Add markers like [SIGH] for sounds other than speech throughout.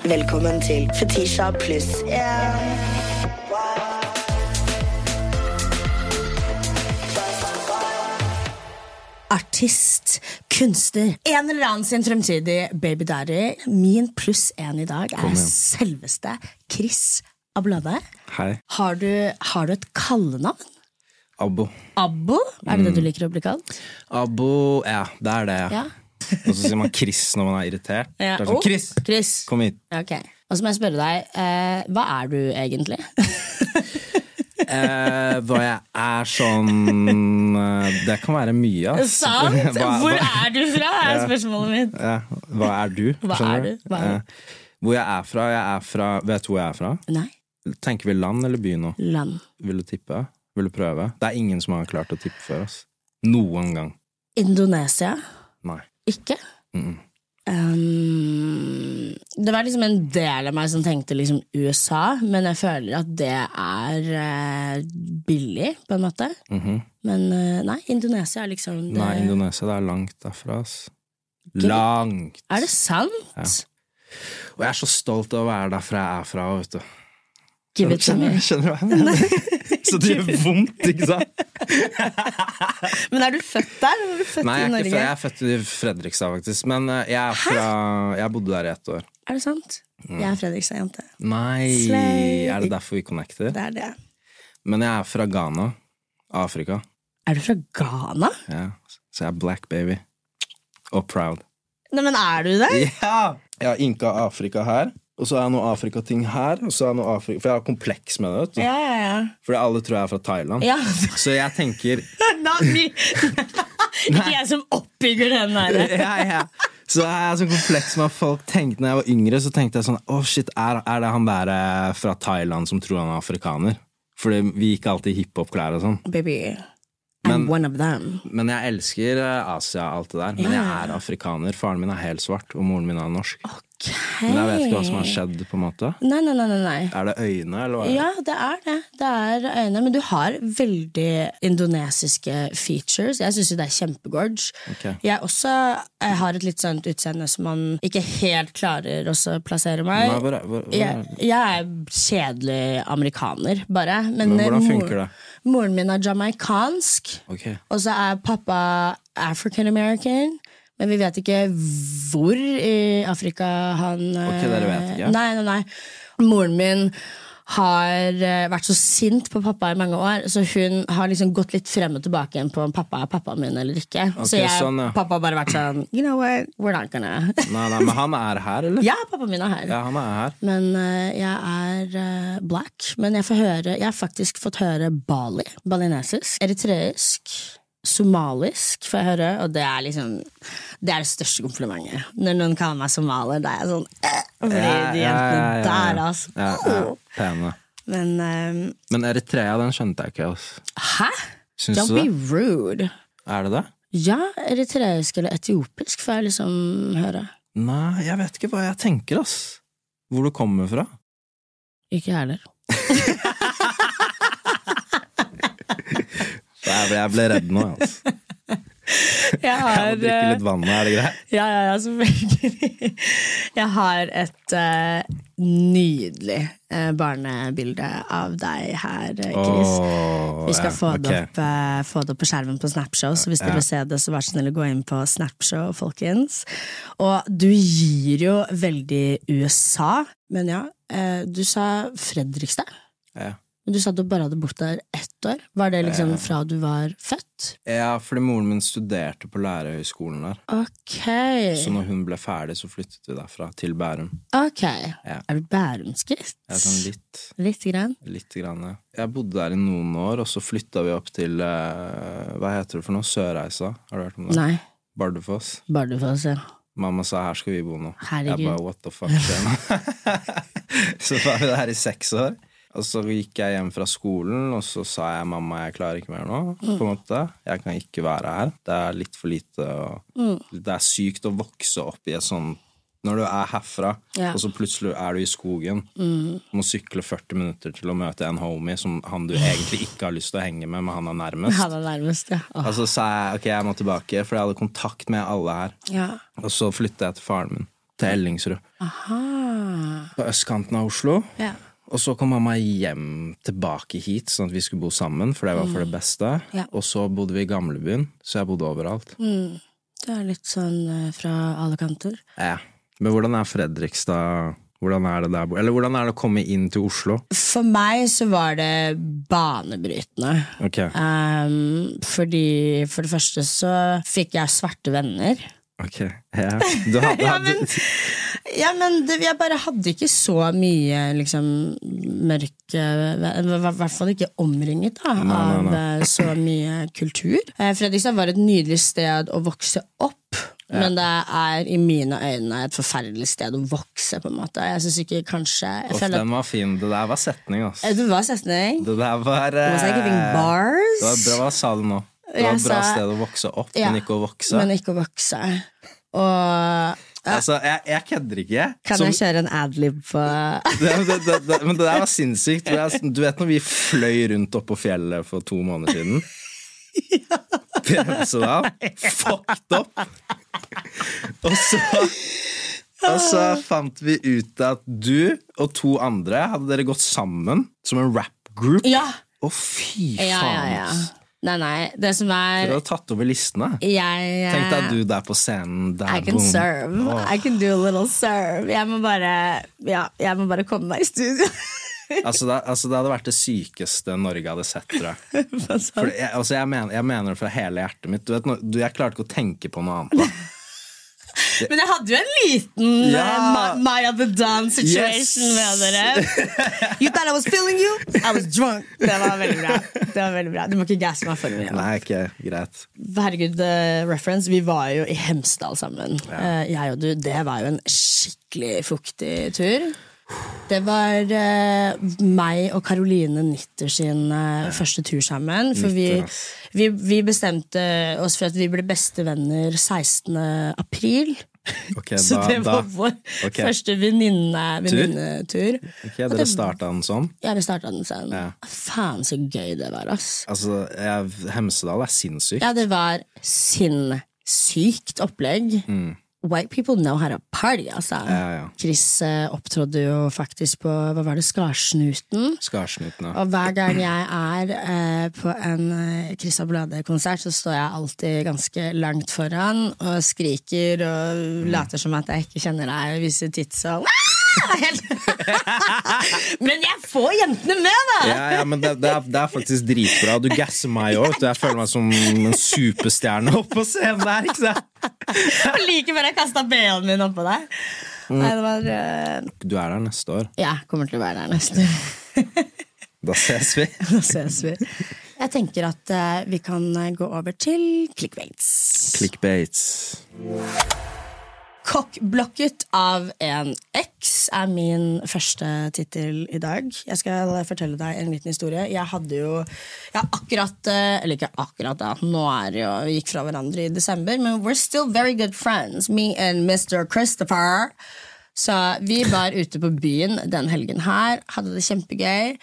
Velkommen til Fetisha pluss yeah. Artist, kunstner, en eller annen sin fremtidig baby daddy. Min pluss én i dag er selveste Chris Ablade. Hei. Har du, har du et kallenavn? Abbo. Abbo? Er det det du liker å bli kalt? Abbo, ja, det er det. Ja. Og så sier man Chris når man er irritert. Ja. Det er sånn, Oh, Chris, Chris. kom hit. Okay. Og så må jeg spørre deg, eh, hva er du egentlig? [LAUGHS] Eh, hva jeg er sånn eh, Det kan være mye, ass. Sant? [LAUGHS] Hva- Hvor hva- er du fra, er spørsmålet mitt. Ja, hva er du? Hva er du? Hva er du? Eh, hvor jeg er fra? Jeg er fra Vet du hvor jeg er fra? Nei, Tenker vi land eller by nå? land. Vil du tippe? Vil du prøve? Det er ingen som har klart å tippe før oss. Noen gang. Indonesia? Nei. Ikke? Mm -mm. Um, det var liksom en del av meg som tenkte liksom USA, men jeg føler at det er uh, billig, på en måte. Mhm. Men uh, nei, Indonesia er liksom det. Nei, Indonesia, det er langt derfra, ass. Langt! Er det sant? Og jeg er så stolt av å være derfra jeg er fra, vet du. Give it to me. Skjønner du hva jeg mener? Så det gjør vondt, ikke sant? [LAUGHS] Men er du født der, eller er du født Nei, jeg i er, Norge? ikke jeg er født i Fredrikstad, faktisk. Men eh, jeg er fra Jeg bodde der i ett år. Er det sant? Jeg er Fredrikstad-jente. Nei, Slay. er det derfor vi connecter? Det er det. Men jeg er fra Ghana. Afrika. Er du fra Ghana? Ja. Så jeg er black baby. Og proud. Nei, men er du det? Ja! Jeg har inka Afrika her. Og så er jeg noe Afrikating her. Og så er jeg noe Afrika, for jeg har kompleks med det. vet du Ja, ja, ja. Fordi alle tror jeg er fra Thailand. ja. [LAUGHS] Så jeg tenker [LAUGHS] Not me. [LAUGHS] Ikke jeg som oppbygger den der. ja, ja. Så jeg er så kompleks med at folk tenkte Når jeg var yngre, så tenkte jeg sånn Å shit, er, er det han der eh, fra Thailand som tror han er afrikaner? Fordi vi gikk alltid i hiphop-klær og sånn. Baby, I'm Men- one of them. Men jeg elsker Asia Asia, alt det der. Men jeg er afrikaner. Faren min er helt svart, og moren min er norsk. Ok. Men jeg vet ikke hva som har skjedd, på en måte. Nei, nei, nei, nei. Er det øyne, eller hva? er det? Ja, det er det. Det er øyne. Men du har veldig indonesiske features. Jeg syns jo det er kjempegorge. Okay. Jeg også jeg har et litt sånt utseende som man ikke helt klarer å plassere meg. Nei, hvor er, hvor, hvor er Jeg, jeg er kjedelig amerikaner, bare. Men, Men hvordan eh, funker det? Moren min er jamaicansk, okay. og så er pappa African American. Men vi vet ikke hvor i Afrika han Ok, dere vet ikke? Nei, nei, nei. Moren min har eh, vært så sint på pappa i mange år, så hun har liksom gått litt frem og tilbake igjen på om pappa er pappaen min eller ikke. så jeg, sånn, ja. pappa har bare vært sånn You know what, we're not gonna Nei, nei, men han er her, eller? [LAUGHS] Ja, pappaen min er her. Ja, han er her. Men uh, jeg er uh, black. Men jeg får høre Jeg har faktisk fått høre bali. Balinesisk. Eritreisk. Somalisk får jeg høre, og det er liksom Det er det største komplimentet. Når noen kaller meg somalier, da er jeg sånn eh, Fordi de jentene der, altså. Ja, ja, pene. Men um, Men Eritrea, den skjønte jeg ikke. Altså. hæ? Syns Don't be det? rude. Er det det? Ja, eritreisk eller etiopisk får jeg liksom høre. Nei, jeg vet ikke hva jeg tenker, ass. Hvor du kommer fra. Ikke jeg heller. [LAUGHS] Så jeg ble, jeg ble redd nå, altså. [LAUGHS] Jeg Jeg må drikke eh, litt vann, nå, er det greit? Ja, ja, ja, selvfølgelig. [LAUGHS] Jeg har et uh, nydelig uh, barnebilde av deg her, eh, Chris. Oh, Vi skal ja, få, det opp, uh, få det opp på skjermen på Snapshow, så hvis dere vil se det, så vær så snill å gå inn på Snapshow, folkens. Og du gir jo veldig USA, men ja, eh, du sa Fredrikstad. Ja. Du sa du bare hadde bort der ett år. Var det liksom fra du var født? ja, fordi moren min studerte på lærerhøgskolen der. Ok. Så når hun ble ferdig, så flyttet vi derfra til Bærum. Ok. Ja. Er du bærumskritt? Er sånn litt, Litt grann? litt grann, ja. Jeg bodde der i noen år, og så flytta vi opp til eh, Hva heter det for noe? Sørreisa? Har du hørt om det? Nei. Bardufoss. Bardufoss, ja. Mamma sa 'her skal vi bo nå'. Herregud. Jeg bare 'what the fuck' [LAUGHS] så var vi der i seks år. Og så gikk jeg hjem fra skolen, og så sa jeg 'mamma, jeg klarer ikke mer nå'. Mm. på en måte. Jeg kan ikke være her. Det er litt for lite. Og Mm. Det er sykt å vokse opp i et sånn Når du er herfra, Ja. og så plutselig er du i skogen, Mm. må sykle 40 minutter til å møte en homie som han du egentlig ikke har lyst til å henge med, men han er nærmest. Han er nærmest, ja. Og så sa jeg ok, jeg må tilbake, for jeg hadde kontakt med alle her. ja. Og så flytta jeg til faren min, til Ellingsrud. Aha. på østkanten av Oslo. Ja. Og så kom mamma hjem tilbake hit, sånn at vi skulle bo sammen, for det var for det beste. Ja. Og så bodde vi i gamlebyen, så jeg bodde overalt. Det er litt sånn eh, fra alle kanter. Ja. Men hvordan er Fredrikstad Hvordan er det der Eller hvordan er det å komme inn til Oslo? For meg så var det banebrytende. Okay. Um, fordi for det første så fikk jeg svarte venner. Ok ja. Du hadde, [LAUGHS] Ja, men- Ja, men det, jeg bare hadde ikke så mye liksom mørke I hvert fall ikke omringet da, nei, av nei. eh, så mye kultur. Eh, Fredrikstad var et nydelig sted å vokse opp. Men det er i mine øyne et forferdelig sted å vokse. på en måte Jeg synes ikke kanskje Uff, den var fin. Det der var setning, altså. Det var setning. Det der var eh, det eh, bars? Det var bra, Hva sa du nå? Det var et bra sa- sted å vokse opp, Ja, men ikke å vokse. Men ikke å vokse. Og Altså, jeg, jeg kødder ikke. kan Som- jeg kjøre en adlib på det, det, det, men det der var sinnssykt. Du vet når vi fløy rundt oppå fjellet for to måneder siden? [LAUGHS] Bremsedal. Fucked up! Og så og så fant vi ut at du og to andre hadde dere gått sammen som en rap group. Ja! Å, fy Ja, ja, ja. Nei, nei. Det som er Du har tatt over listene. Jeg Tenk deg du der på scenen. Der, I can boom. serve. Oh. I can do a little serve. Jeg må bare, ja, jeg må bare komme meg i studio. Altså, det, altså, det hadde vært det sykeste Norge hadde sett, tror jeg. [LAUGHS] Jeg, altså, jeg, mener, jeg mener det fra hele hjertet mitt. Du vet, du, jeg klarte ikke å tenke på noe annet. Men jeg hadde jo en liten Ja. eh, Ma- Maya the Dawn situation Yes. med dere. [LAUGHS] You thought I was feeling you? I was drunk. Det var veldig bra. Det var veldig bra. Du må ikke gasse meg for mye. Nei, ikke greit. Herregud, uh, reference. Vi var jo i Hemsedal sammen. Eh, jeg og du. Det var jo en skikkelig fuktig tur. Det var uh, meg og Caroline Nitter sin eh, første tur sammen. For vi, vi, vi bestemte oss for at vi ble bestevenner 16. april. Ok, [LAUGHS] Så da, det var da, vår okay. første venninne- venninnetur. ok, Dere starta den sånn? Ja, vi starta den sånn. Ja. Faen, så gøy det var, ass. Altså, Hemsedal er sinnssykt. Ja, det var sinnssykt opplegg. White people know how to party, altså. Ja, ja. Chris eh, opptrådte jo faktisk på hva var det, Skarsnuten. Skarsnutene. Og hver gang jeg er eh, på en eh, Chris Ablade-konsert, så står jeg alltid ganske langt foran og skriker og Mm. later som at jeg ikke kjenner deg, og viser tits og [LAUGHS] [LAUGHS] Men jeg får jentene med, da! Ja, ja, men det, det, er, det er faktisk dritbra. Du gasser meg òg. Jeg føler meg som en superstjerne oppå på scenen der. ikke sant? [LAUGHS] Og like før jeg kasta BH-en min oppå deg. Mm. Nei, det var uh... Du er der neste år. Ja, kommer til å være der neste Da ses vi. Da ses vi. Jeg tenker at uh, vi kan gå over til clickbaits. Clickbaits. Kokkblokket av en eks er min første tittel i dag. Jeg skal fortelle deg en liten historie. Jeg hadde jo jeg akkurat eh, Eller ikke akkurat, da. Nå er det jo Vi gikk fra hverandre i desember, men we're still very good friends. Me and Mr. Christopher. Så vi var ute på byen den helgen her, hadde det kjempegøy.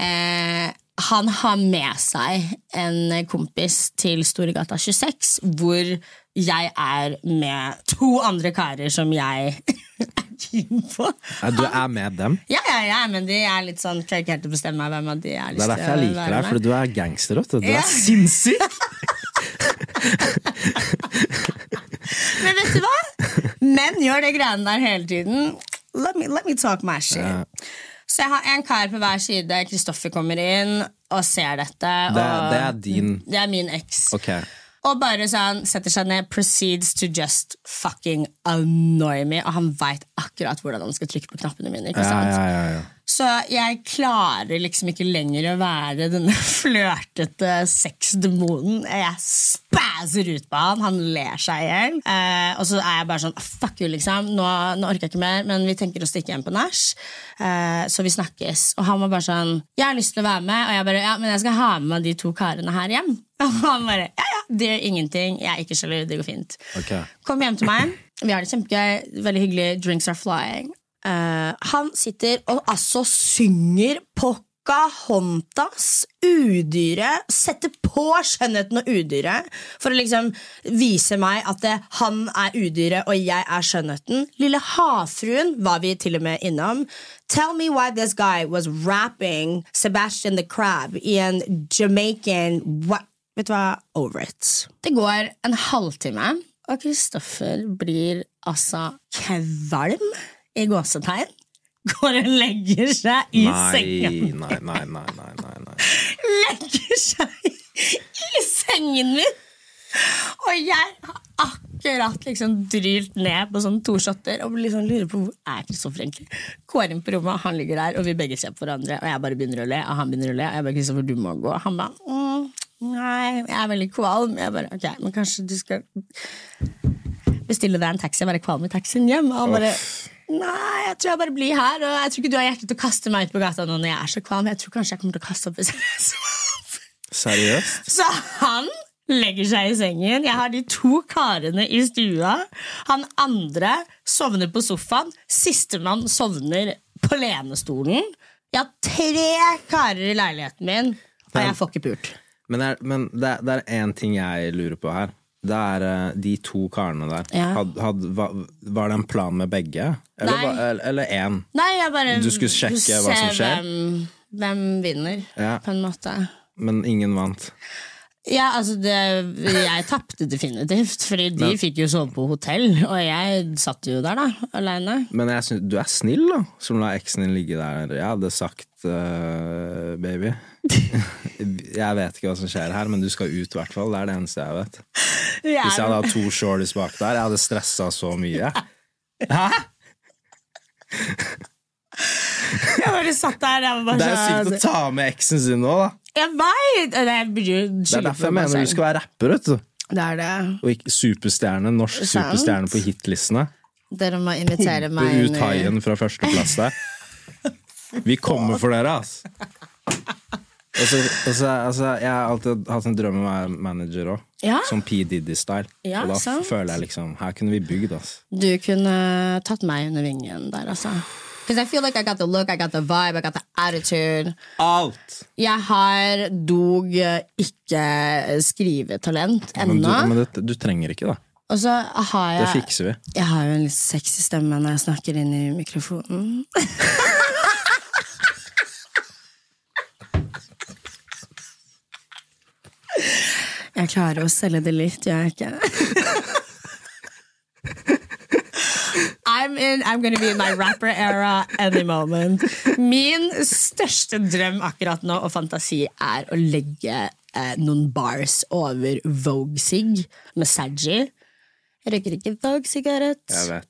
Eh, han har med seg en kompis til Storegata 26, hvor jeg er med to andre karer som jeg [LAUGHS] er keen på. Nei, du er med dem. Ja, ja, ja, men de er litt sånn klarer ikke helt å bestemme hvem av de jeg har Det er derfor jeg liker deg, for du er gangster. også du. Ja. er sinnssyk! [LAUGHS] Men vet du hva? Menn gjør det greiene der hele tiden. Let me, let me talk my shit. Ja. Så jeg har en kar på hver side. Kristoffer kommer inn og ser dette. Det, og det er din det er min eks. Ok. Og bare sånn setter seg ned, proceeds to just fucking annoy me. Og han veit akkurat hvordan han skal trykke på knappene mine. ikke Ja, sant? ja, ja, ja. Så jeg klarer liksom ikke lenger å være denne [LAUGHS] flørtete sexdemonen. Jeg spæser ut på han, han ler seg i hjel. Eh, og så er jeg bare sånn fuck you, liksom. Nå, nå orker jeg ikke mer, men vi tenker å stikke hjem på nach. Eh, så vi snakkes. Og han var bare sånn Jeg har lyst til å være med, og jeg bare ja, men jeg skal ha med meg de to karene her hjem. [LAUGHS] Og han bare ja, ja, det gjør ingenting. Jeg er ikke sjalu, det går fint. Okay. Kom hjem til meg. Vi har det kjempegøy. Veldig hyggelig. Drinks are flying. Uh, han sitter og altså synger på Pocahontas, udyret, setter på skjønnheten og udyret for å liksom vise meg at det, han er udyret og jeg er skjønnheten. Lille havfruen var vi til og med innom. Tell me why this guy was rapping Sebastian the Crab i en Jamaican what? Vet du hva? Over it. Det går en halvtime, og Kristoffer blir altså kvalm i gåsetegn. Går og legger seg i Nei, sengen nei, nei, nei, nei, nei, nei. legger seg i sengen min. Og jeg har akkurat liksom drylt ned på sånn to shotter og liksom lurer på hvor er Kristoffer egentlig. Går inn på rommet, han ligger der, og vi begge ser på hverandre. Og jeg bare begynner å le, og han begynner å le. Og jeg bare, Kristoffer, du må gå. Og Han bare nei, jeg er veldig kvalm. Jeg bare, ok, men kanskje du skal bestille deg en taxi og være kvalm i taxien hjem. Og han bare Nei, jeg tror jeg bare blir her. Og jeg tror ikke du har hjerte til å kaste meg ut på gata nå når jeg er så kvalm. Jeg tror kanskje jeg kommer til å kaste opp hvis jeg er Seriøst? så han legger seg i sengen. Jeg har de to karene i stua. Han andre sovner på sofaen. Sistemann sovner på lenestolen. Jeg har tre karer i leiligheten min, og jeg får ikke pult. Men, er, men det, det er én ting jeg lurer på her. Det er eh, de to karene der. Ja. Had, had, var, var det en plan med begge? Eller, én? Du skulle sjekke hva som skjer? Hvem, hvem vinner, Ja. på en måte. Men ingen vant. Ja, altså det, Jeg tapte definitivt, Fordi de Men- fikk jo sove på hotell, og jeg satt jo der, da, aleine. Men synes, du er snill, da, som lar eksen din ligge der. Jeg hadde sagt eh, baby. [LAUGHS] jeg vet ikke hva som skjer her, men du skal ut, i hvert fall. Det er det eneste jeg vet. Hvis jeg hadde hatt to shorties bak der, jeg hadde stressa så mye. Hæ? Jeg bare satt der. Jeg bare Det er jo sånn- sykt å ta med eksen sin nå, da. Jeg veit! Det er derfor jeg meg mener du skal være rapper, vet du. Det er det. Og ikke superstjerne, norsk superstjerne på hitlistene. Dere må invitere meg Pumpe ut haien fra førsteplass der. Vi kommer for dere, ass! Altså, altså, altså, jeg har alltid hatt en drøm om å være manager òg. Ja. Som P. Diddy-style. Ja, og da sant. føler jeg liksom Her kunne vi bygd, ass. Du kunne tatt meg under vingen der, altså. Because I feel like I got the look, I got the vibe, I got the attitude. Alt! Jeg har dog ikke skrivetalent Men, du, men det, du trenger ikke, da. Og så har Det fikser vi. Jeg har jo en litt sexy stemme når jeg snakker inn i mikrofonen. [LAUGHS] Jeg klarer å selge det litt, gjør jeg ikke? I'm, in, I'm gonna be in my rapper era any moment. Min største drøm akkurat nå og fantasi er å legge eh, noen bars over Vogue-sig med Saggy. Jeg røyker ikke Vogue-sigarett.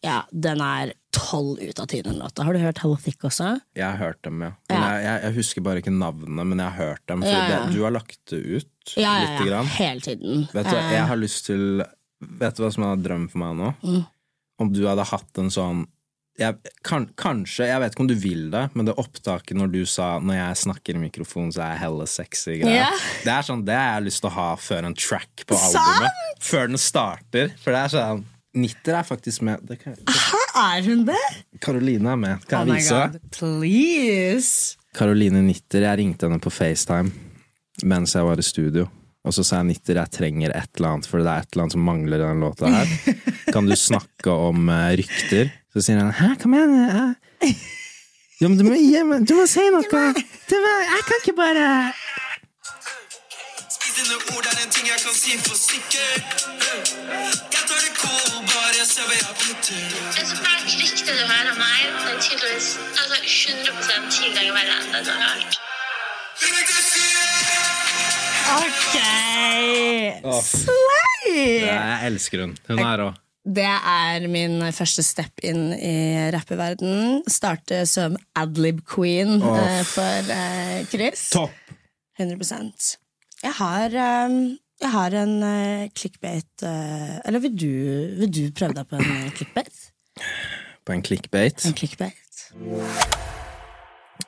Ja, den er tolv ut av ti, den låta. Har du hørt Hello Thick også? Jeg har hørt dem, ja. Men Ja. jeg, jeg, jeg husker bare ikke navnene, men jeg har hørt dem. For Ja, ja. Det, du har lagt det ut Ja, lite grann. Hele tiden. Vet du, jeg har lyst til Vet du hva som er drømmen for meg nå? Mm. Om du hadde hatt en sånn jeg, kan, Kanskje, jeg vet ikke om du vil det, men det opptaket når du sa 'når jeg snakker i mikrofonen, så er jeg hella sexy' yeah. Det er sånn, det har jeg lyst til å ha før en track på albumet. Før den starter. For det er sånn Nitter er faktisk med. Det kan, er hun det? Karoline er med. Oh Kan my jeg vise? god, please! Karoline Nitter, jeg ringte henne på FaceTime mens jeg var i studio. Og så sa jeg Nitter, jeg trenger et eller annet, for det er et eller annet som mangler i den låta her. [LAUGHS] Kan du snakke om eh, rykter? Så sier han hæ, kom igjen. eh. Jo, men du må, ja, men du må si noe. Du må, jeg kan ikke bare Spis dine ord er en ting jeg kan si for sikkert. Jeg tar det cool, Det som er ryktet du hører meg, det er tydeligvis altså 100 ti ganger verre enn det du har hørt. Ok! Åh. Slay! Jeg elsker hun. Hun er rå. Det er min første step inn i rappeverden. Starte som adlib queen eh, for eh, Chris. Topp! 100 Jeg har, eh, jeg har en uh, clickbait uh, Eller vil du, vil du prøve deg på en uh, clickbait? På en clickbait. En clickbait.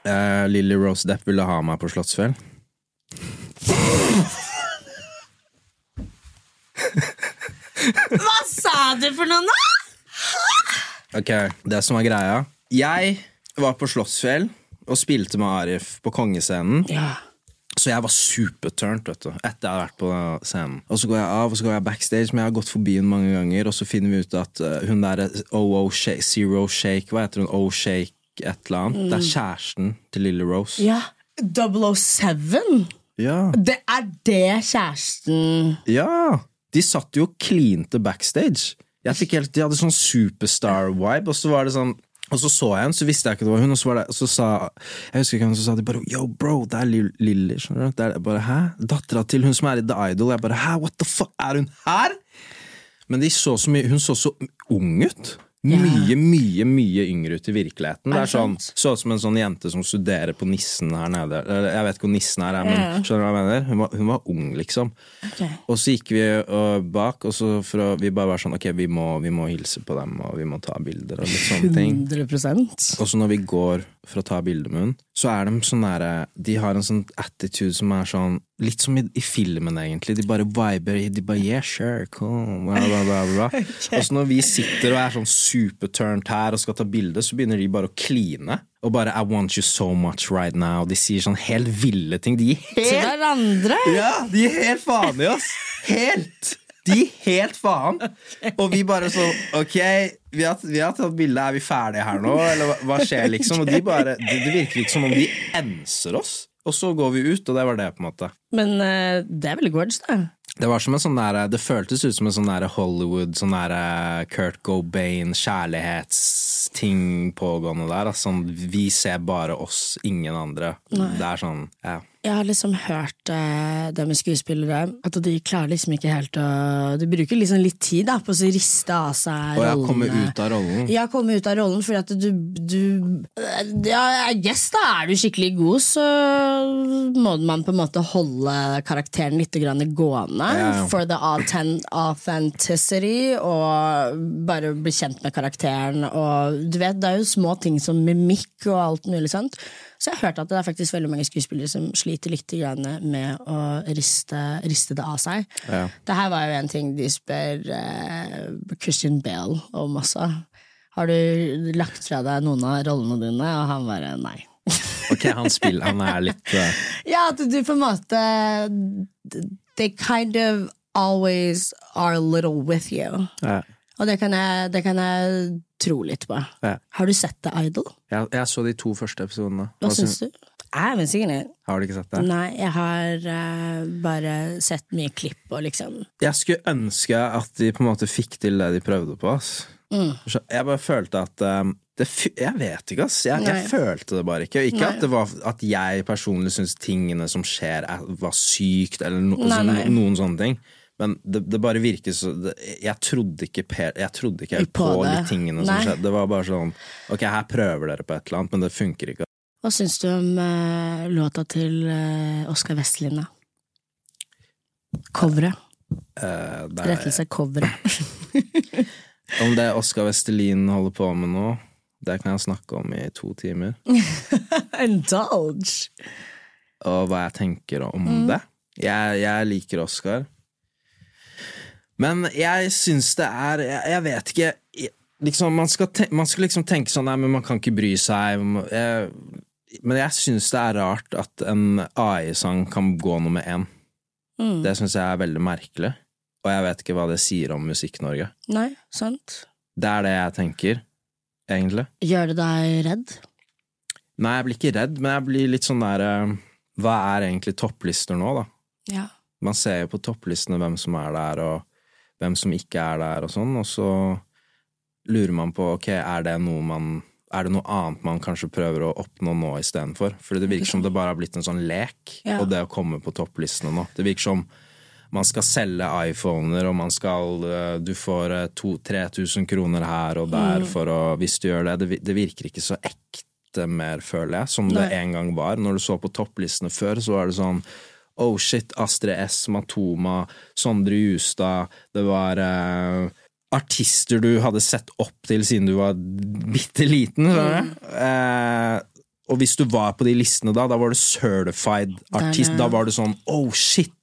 Uh, Lily Rose Depp ville ha meg på Slottsfjell. Hva sa du for noe nå?! Ok, det som er greia Jeg var på Slottsfjell og spilte med Arif på kongescenen. Ja. Så jeg var superturnt vet du, etter jeg hadde vært på scenen. Og så går jeg av og så går jeg backstage, men jeg har gått forbi henne mange ganger. Og så finner vi ut at uh, hun der OO Shake, Zero Shake, hva heter hun? O-Shake et eller annet. Det er kjæresten til Lille Rose. ja. 007! Ja. Det er det kjæresten ja! De satt jo og klinte backstage. Jeg fikk helt, De hadde sånn superstar-vibe, og så var det sånn og så så jeg henne, så visste jeg ikke det var hun, og så, var det, så sa jeg husker ikke hvem, som sa det, bare Yo, bro, det er Lill- Lilly. Det er, bare, Hæ? Dattera til hun som er i The Idol. Jeg bare, Hæ, what the fuck, er hun her? Men så mye, hun så så ung ut. Mye, mye mye yngre ut i virkeligheten. Det Er sånn. Så ut som en sånn jente som studerer på Nissen her nede. Jeg vet ikke hvor Nissen er, men skjønner du hva jeg mener? Hun var, hun var ung, liksom. Okay. Og så gikk vi bak, og så for å, vi bare var sånn Ok, vi må, vi må hilse på dem, og vi må ta bilder og litt sånne ting. 100 Og så når vi går for å ta bilde med henne, så er de sånn derre De har en sånn attitude som er sånn Litt som i, i filmen, egentlig. De bare viber. De bare Yeah, sure, cool. Bla, bla, bla, bla. [LAUGHS] Og så når vi sitter og er sånn superturnt her og skal ta bilde, så begynner de bare å kline. Og bare I want you so much right now. De sier sånn helt ville ting. De gir Til helt hverandre! ja, de gir helt faen i oss! Helt! De gir helt faen! Og vi bare sånn Ok, vi har, vi har tatt bilde, er vi ferdige her nå? Eller hva, skjer, liksom? Og de bare Det, det virker ikke som om de enser oss. Og så går vi ut, og det var det, på en måte. Men eh, det er veldig gorge, det. Det var som en sånn der, det føltes ut som en sånn der Hollywood, sånn der eh, Kurt Cobain, kjærlighetsting pågående der. Altså, sånn, vi ser bare oss, ingen andre. Det er sånn, ja. Jeg har liksom hørt eh, det med skuespillere, at de klarer liksom ikke helt å De bruker liksom litt tid da, på å riste av seg Og jeg kommer ut av rollen. Ja, komme ut av rollen, fordi at du, du Ja, yes, da er du skikkelig god, så må man på en måte holde karakteren litt gående. Ja. For the authen- authenticity, og bare bli kjent med karakteren. Og du vet, Det er jo små ting som mimikk og alt mulig sånt. Så jeg har hørt at det er faktisk veldig mange skuespillere som sliter litt med å riste, riste det av seg. Ja. Det her var jo en ting de spør eh, Christian Bale om også. Har du lagt fra deg noen av rollene dine? Og han bare nei. Ok, han spiller, han er litt uh... [LAUGHS] Ja, at du på en måte They kind of always are a little with you. ja. Og det kan jeg, det kan jeg tro litt på. Ja. Har du sett The Idol? jeg, jeg så de to første episodene. Hva syns du? Jeg haven't seen. Har du ikke sett det? Nei, jeg har uh, bare sett mye klipp og liksom Jeg skulle ønske at de på en måte fikk til det de prøvde på. Mm. Jeg bare følte at um, det, Jeg vet ikke, ass. Jeg, jeg følte det bare ikke. Ikke Nei. at, det var, at jeg personlig syns tingene som skjer, er, var sykt, eller no, Nei, så- nei. noen sånne ting. Men det, det bare virker så det, Jeg trodde ikke, per, jeg trodde ikke helt På på, de tingene som skjedde. Det var bare sånn Ok, her prøver dere på et eller annet, men det funker ikke. Hva syns du om eh, låta til uh, Oskar Vestlien, da? Coveret. Eh, Rettelse coveret. Om det Oskar Vestelin holder på med nå, det kan jeg snakke om i to timer. [LAUGHS] Indulge! og hva jeg tenker om Mm. det. Jeg, jeg liker Oscar. Men jeg syns det er Jeg, jeg vet ikke jeg, liksom, man, skal te, man skal liksom tenke sånn Nei, men man kan ikke bry seg. Men jeg syns det er rart at en AI-sang kan gå nummer én. Mm. Det syns jeg er veldig merkelig. Og jeg vet ikke hva det sier om Musikk-Norge. Nei, sant? Det er det jeg tenker, egentlig. Gjør det deg redd? Nei, jeg blir ikke redd, men jeg blir litt sånn der eh, Hva er egentlig topplister nå, da? Ja. Man ser jo på topplistene hvem som er der, og hvem som ikke er der, og sånn, og så lurer man på ok, er det noe man er det noe annet man kanskje prøver å oppnå nå istedenfor? Fordi det virker som det bare har blitt en sånn lek, Ja. og det å komme på topplistene nå. Det virker som man skal selge iPhoner, og man skal eh, Du får eh, 2000-3000 kroner her og der Mm. for å Hvis du gjør det. Det, det virker ikke så ekte mer, føler jeg, som det en gang var. Når du så på topplistene før, så var det sånn Oh shit, Astrid S, Matoma, Sondre Justad Det var eh, artister du hadde sett opp til siden du var bitte liten. Mm. Eh, og hvis du var på de listene da, da var du certified artist. Da var du sånn oh shit!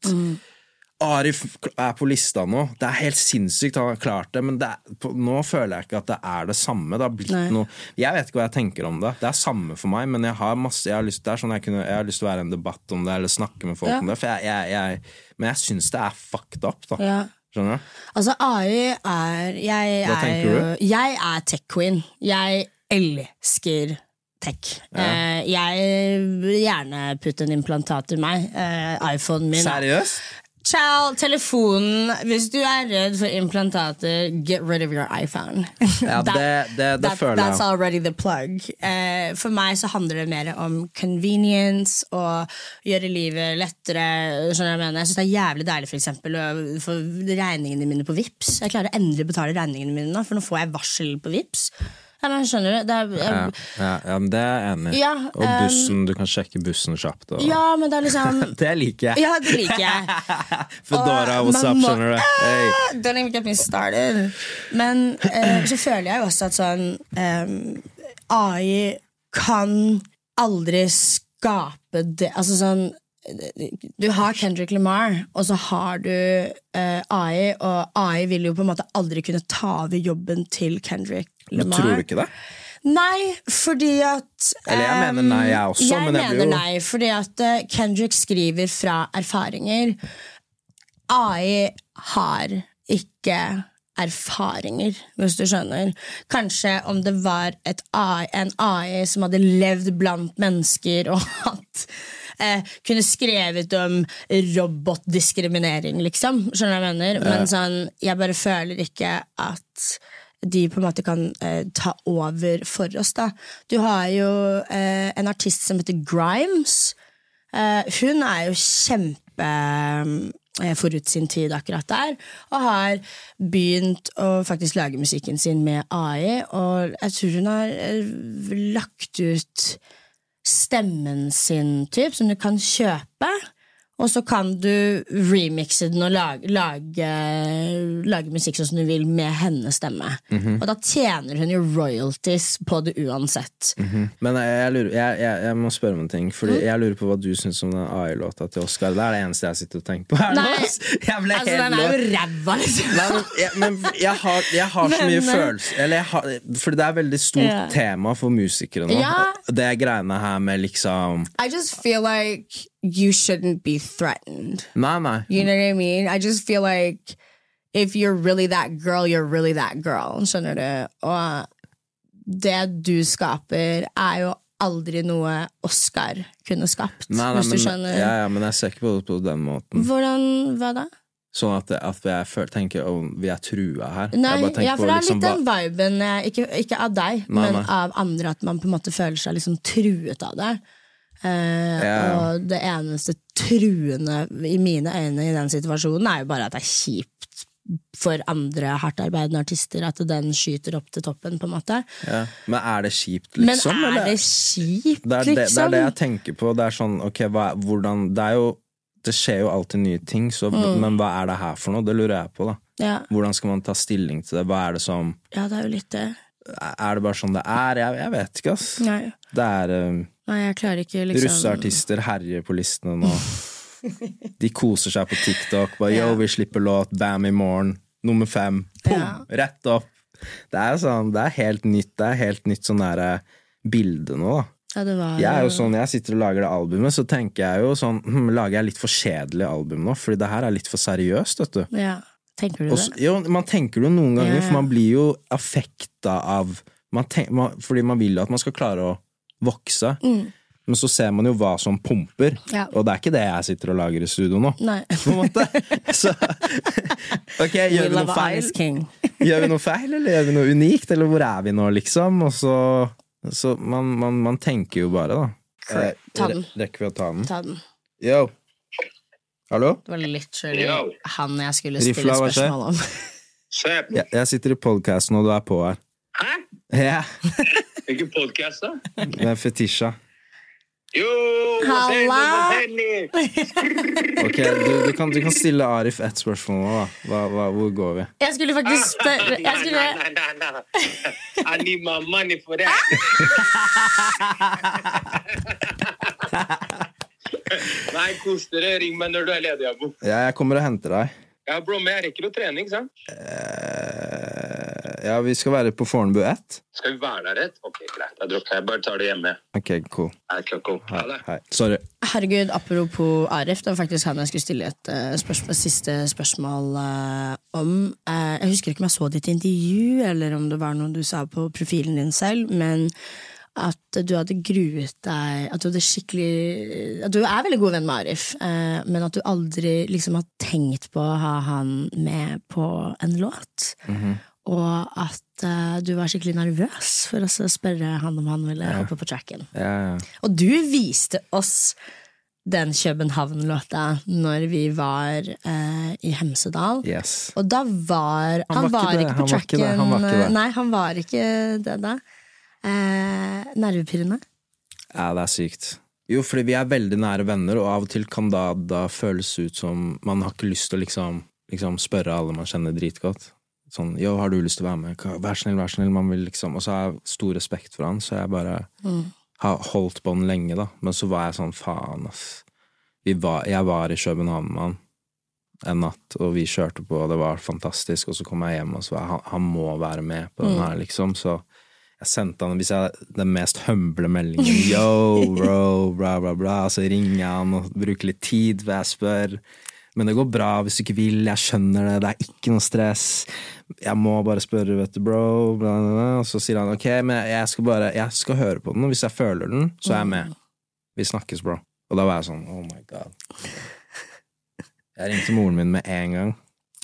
Arif er på lista nå. Det er helt sinnssykt han har klart det, men det er, på, nå føler jeg ikke at det er det samme. Det noe Jeg vet ikke hva jeg tenker om det. Det er samme for meg, men jeg har, masse, jeg har, lyst, det er sånn jeg, kunne, jeg har lyst til å være i en debatt om det, eller snakke med folk Ja. om det. For jeg, men jeg syns det er fucked up, da. Ja. Skjønner du? Altså, AI er Jeg Hva er jo? Jeg er tech-queen. Jeg elsker tech. Eh, jeg vil gjerne putte en implantat i meg. Eh, iPhonen min. Seriøst? Ciao, telefonen. Hvis du er redd for implantater, get rid of your iPhone. [LAUGHS] Ja, That- det, det, det That, føler that's already the plug. Uh, for meg så handler det mer om convenience og gjøre livet lettere. Skjønner Jeg mener Jeg synes det er jævlig deilig for eksempel, å få regningene mine på Vips Jeg klarer endelig å betale regningene mine nå, for nå får jeg varsel på Vips Ja, men skjønner du? Det er, jeg, ja, ja, men det er jeg enig i. Ja, og bussen, du kan sjekke bussen kjapt. Og... ja, men det er liksom [LAUGHS] Det liker jeg. Ja, det liker jeg. [LAUGHS] Foodora, what's up, skjønner du? Hey. Don't even get me started. Men uh, så føler jeg jo også at sånn um, AI kan aldri skape det Altså sånn Du har Kendrick Lamar, og så har du eh, AI, og AI vil jo på en måte aldri kunne ta over jobben til Kendrick Lamar. Men tror du ikke det? Nei, fordi at Eller jeg mener nei, jeg også, Jeg men jeg mener jo- nei, fordi at eh, Kendrick skriver fra erfaringer. AI har ikke erfaringer, hvis du skjønner. Kanskje om det var AI, en AI som hadde levd blant mennesker og [LAUGHS] hatt eh, kunne skrevet om robotdiskriminering, liksom. Skjønner du hva jeg mener? Men sånn, jeg bare føler ikke at de på en måte kan eh, ta over for oss. da. Du har jo eh, en artist som heter Grimes. Eh, hun er jo kjempe eh, forut sin tid akkurat der, og har begynt å faktisk lage musikken sin med AI, og jeg tror hun har eh, lagt ut stemmen sin, typ, som du kan kjøpe. Og så kan du remixe den og lage, lage, lage musikk sånn som du vil med hennes stemme. Og da tjener hun jo royalties på det uansett. Men jeg, lurer, jeg, jeg, jeg må spørre om en ting. Fordi Mm. Jeg lurer på hva du syns om den AI-låta til Oscar. Det er det eneste jeg sitter og tenker på. her Nei, [LAUGHS] nå. Altså, den er jo ræva, liksom. Nei, men, men jeg har, har så mye eh, følelser Fordi det er et veldig stort yeah. tema for musikere nå. yeah. Det greiene her med liksom I just feel like you shouldn't be threatened. Nei. You know what I mean? I just feel like if you're really that girl, you're really that girl. Skjønner du? Og det du skaper, er jo aldri noe Oscar kunne skapt. nei, nei hvis du men, ja, ja, men jeg ser ikke på det på den måten. Hvordan Hva da? Sånn at, at jeg føler, tenker oh, vi er trua her. Nei, ja, for det er liksom litt den viben, eh, ikke, ikke av deg, Nei, men av andre, at man på en måte føler seg liksom truet av det. Eh, Ja. Og det eneste truende i mine øyne i den situasjonen er jo bare at det er kjipt for andre hardtarbeidende artister at den skyter opp til toppen, på en måte. ja. Men er det kjipt, liksom? Men liksom? er eller? det kjipt, Det er det, det liksom? er det jeg tenker på. Det er sånn, ok, hva, hvordan Det er jo Det skjer jo alltid nye ting, så, Mm. men hva er det her for noe? Det lurer jeg på, da. Ja. Hvordan skal man ta stilling til det? Hva er det som ja, det er jo litt det. Er det bare sånn det er? Jeg, jeg vet ikke, ass. Nei, Det er eh, Nei jeg klarer ikke liksom Russeartister herjer på listene nå. De koser seg på TikTok. Bare, Ja. Yo, vi slipper låt, bam i morgen. Nummer fem. Pum, Ja. Rett opp. Det er, sånn, det er helt nytt. Det er helt nytt sånn derre bilde nå, da. ja, det var, Jeg er jo sånn, jeg sitter og lager det albumet, så tenker jeg jo sånn hm, Lager jeg litt for kjedelig album nå? Fordi det her er litt for seriøst, vet du. Ja, Tenker du Også, det? jo, man tenker det noen ganger, Ja, for man blir jo affekta av man tenk, man, Fordi man vil jo at man skal klare å vokse. Men så ser man jo hva som pumper, Mm. Ja. og det er ikke det jeg sitter og lager i studio nå. Nei. [LAUGHS] På en måte. [LAUGHS] Så ok, gjør vi noe feil? [LAUGHS] Gjør vi noe feil, eller gjør vi noe unikt, eller hvor er vi nå, liksom? Og så, så man, man, man tenker jo bare, da. Correct. Ta den. Rekker vi å ta den? Ta den. Yo. Hallo? Det var literally Yo. han jeg skulle Rifla, stille spørsmål om. Jeg, jeg sitter i podkasten, og du er på her. Hæ? Ja, Hvilken podkast, da? det er Fetisha. Jo! Halla! [LAUGHS] Ok, du, du, kan, du kan stille Arif ett spørsmål nå, da. Hva, hva, hvor går vi? Jeg skulle faktisk spørre jeg skulle. I need my money for that. [LAUGHS] Nei, kos dere. Ring meg når du er ledig, Abo. Ja, jeg kommer og henter deg. Ja, bro, men jeg rekker å trene, ikke sant? Eh, ja, vi skal være på Fornebu 1. Skal vi være der ett? Ok, greit. Da dropper jeg. Bare tar det hjemme. Ok, cool. Cool, cool. Ha det. Hei. Sorry. Herregud, apropos Arif, det var faktisk han jeg skulle stille et uh, spørsmål, siste spørsmål uh, om. Uh, jeg husker ikke om jeg så ditt intervju, eller om det var noe du sa på profilen din selv, men at du hadde gruet deg At du hadde skikkelig At du er veldig god venn med Arif, eh, men at du aldri liksom har tenkt på å ha han med på en låt. Og at uh, du var skikkelig nervøs for å spørre han om han ville hoppe på tracken. Ja, ja. Og du viste oss den København-låta når vi var eh, i Hemsedal. Yes. Og da var Han, var han på var ikke det, tracken. han var ikke det. Nei, han var ikke det da. Eh, nervepirrende. Ja, det er sykt. Jo, fordi vi er veldig nære venner, og av og til kan da, da føles ut som Man har ikke lyst til å liksom, liksom spørre alle man kjenner dritgodt. Sånn 'yo, har du lyst til å være med?' 'Vær snill, vær snill'. Man vil liksom Og så har jeg stor respekt for han, så jeg bare har holdt på den lenge, da. Men så var jeg sånn faen, ass. Vi var, jeg var i København med han en natt, og vi kjørte på, og det var fantastisk, og så kom jeg hjem, og så var jeg, han, han må være med på den her, liksom. Så jeg sendte han hvis jeg, den mest humble meldingen. Yo, bro, bla, bla, bla. Så ringer jeg han og bruker litt tid for jeg spør. Men det går bra hvis du ikke vil, jeg skjønner det, det er ikke noe stress. Jeg må bare spørre, vet du, bro. Bla, bla, bla. Og så sier han ok, men jeg skal bare Jeg skal høre på den, og hvis jeg føler den, så er jeg med. Vi snakkes, bro. Og da var jeg sånn, oh my god. Jeg ringte moren min med en gang,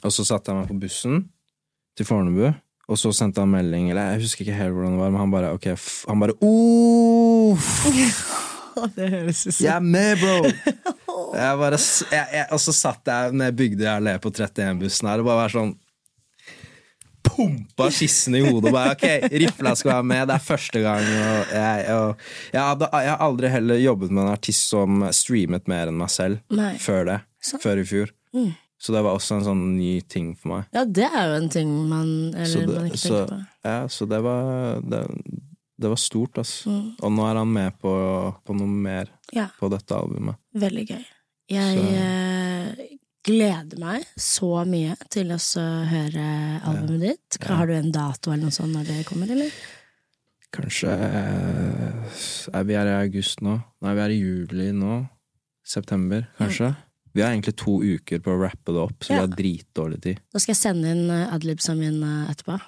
og så satte jeg meg på bussen til Fornebu. Og så sendte han melding, eller jeg husker ikke helt hvordan det var, men han bare ok, han bare oh, [LAUGHS] Det høres ut Jeg er med, bro! [LAUGHS] Jeg bare, jeg, jeg, og så satt jeg ned Bygdøy allé på 31-bussen her og bare var sånn Pumpa skissen i hodet og bare ok, rifla skal være med, det er første gang. Og jeg, og, jeg, hadde, jeg har aldri heller jobbet med en artist som streamet mer enn meg selv Nei. før det. Før i fjor. Så det var også en sånn ny ting for meg. Ja, det er jo en ting man, eller, Så man ikke så, tenker på. ja, så det var det, det var stort, ass. Og nå er han med på, på noe mer Ja, på dette albumet. veldig gøy. Jeg Så- eh, gleder meg så mye til å høre albumet ditt. Har du en dato eller noe sånt når det kommer, eller? Kanskje eh, Vi er i august nå. Nei, vi er i juli nå. September, kanskje. Vi har egentlig to uker på å rappe det opp, så Ja. vi har dritdårlig tid. Da skal jeg sende inn uh, adlibsa mine etterpå.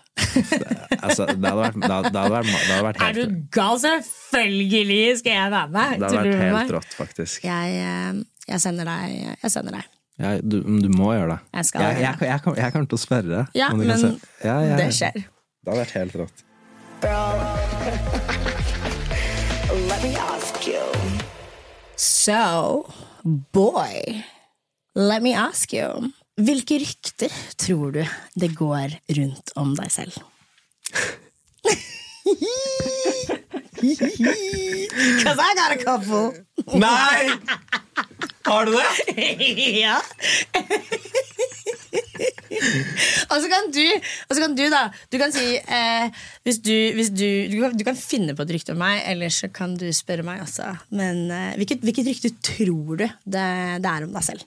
Altså, det hadde vært, det hadde, det hadde vært, det hadde vært Er du gal? Selvfølgelig skal jeg være med! det hadde vært helt rått, faktisk. Jeg, eh, jeg sender deg. Jeg sender deg. Ja, du, du må gjøre det. Jeg skal Jeg, jeg, jeg, jeg kommer til å sperre. Ja, men ja, ja, Det skjer. Det hadde vært helt rått. Let me ask you. So, boy, let me ask you. Hvilke rykter tror du det går rundt om deg selv? [LAUGHS] [LAUGHS] [LAUGHS] Cause I got a couple. [LAUGHS] Nei! Har du det? [LAUGHS] ja. og så kan du, og så kan du da Du kan si eh, hvis du, hvis du, du, kan, du kan finne på et rykte om meg, eller så kan du spørre meg også. Men eh, hvilket, hvilket rykte tror du det, det er om deg selv?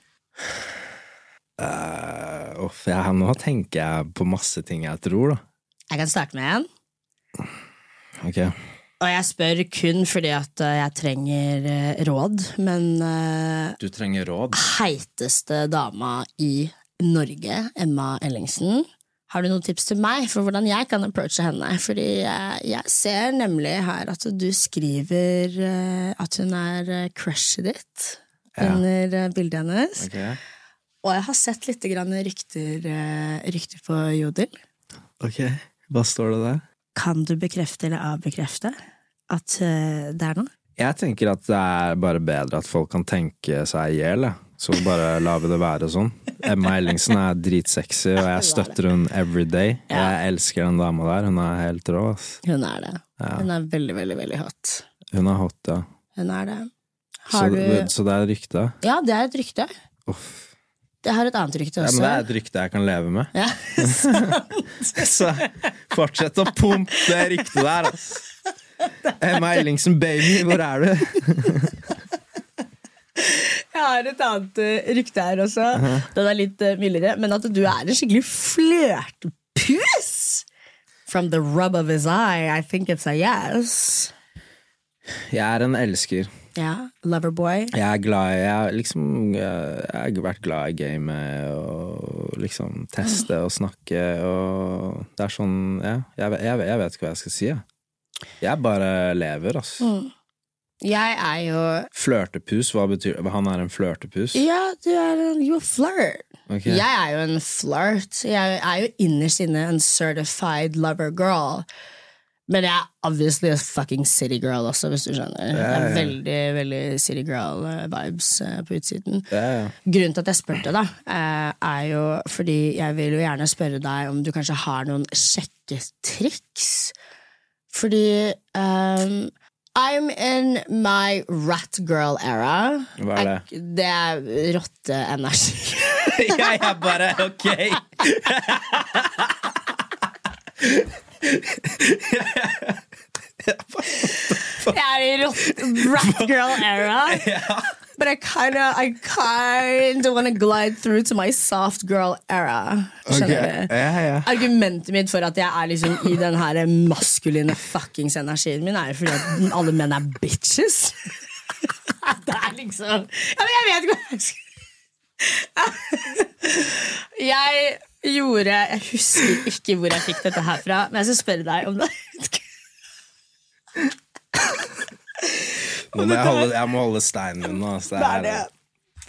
Uh, uff, jeg, nå tenker jeg på masse ting jeg tror, da. Jeg kan starte med en. Ok. Og jeg spør kun fordi at eh, jeg trenger eh, råd, men eh, Du trenger råd. heiteste dama i Norge, Emma Ellingsen. Har du noen tips til meg for hvordan jeg kan approache henne? Fordi jeg, jeg ser nemlig her at du skriver at hun er crushet ditt Ja. under bildet hennes. Okay. Og jeg har sett litt grann rykter, rykter på Jodel. Ok, Hva står det der? Kan du bekrefte eller avbekrefte at eh, det er noe? Jeg tenker at det er bare bedre at folk kan tenke seg i hjel, så bare lar vi det være sånn. Emma Ellingsen er dritsexy, og jeg støtter hun every day. Jeg elsker den dama der, hun er helt rå. ass. Hun er det. Hun er veldig, veldig, veldig hot. Hun er hot, ja. Hun er det. Så, du så det er et rykte? Ja, det er et rykte. Uff. Jeg har et annet rykte Ja, også. men det er et rykte jeg kan leve med. Ja. [LAUGHS] [LAUGHS] Så fortsett å pumpe det ryktet der, ass. [LAUGHS] Emma Ellingsen, baby, hvor er du? Jeg har et annet uh, rykte her også. Den er litt uh, mildere. Men at du er en skikkelig flørtepus! From the rub of his eye, I think it's a yes. Jeg er en elsker. Ja, Loverboy. Jeg er glad Jeg, har liksom, jeg har vært glad i gamet og liksom teste og snakke og Det er sånn Ja, jeg, jeg, jeg vet ikke hva jeg skal si, jeg. Jeg bare lever, altså. Jeg er jo Flørtepus, hva betyr Han er en flørtepus? Ja, du er en flirt. Okay. Jeg er jo en flirt. Jeg er jo innerst inne en certified lover girl. Men jeg er obviously a fucking city girl også, hvis du skjønner. Jeg er veldig, veldig city girl-vibes på utsiden. Ja, ja. Grunnen til at jeg spurte, da, eh, er jo fordi jeg vil jo gjerne spørre deg om du kanskje har noen sjekketriks. Fordi um, I'm in my rat girl era. Hva er det? Jeg- Det er rotteenergi. [LAUGHS] jeg er bare ok. [LAUGHS] Jeg er i rat girl era. [LAUGHS] But I kinda, I kinda wanna glide through to my soft girl era. Du? Ja, ja. Argumentet mitt for at jeg er liksom i den her maskuline fuckings energien min, er fordi at alle menn er bitches. [LAUGHS] Det er liksom ja, men Jeg vet ikke hva jeg skal Jeg gjorde Jeg husker ikke hvor jeg fikk dette her fra, men jeg skal spørre deg om det. Nå må jeg, holde, jeg må holde steinen nå. altså. Det er det.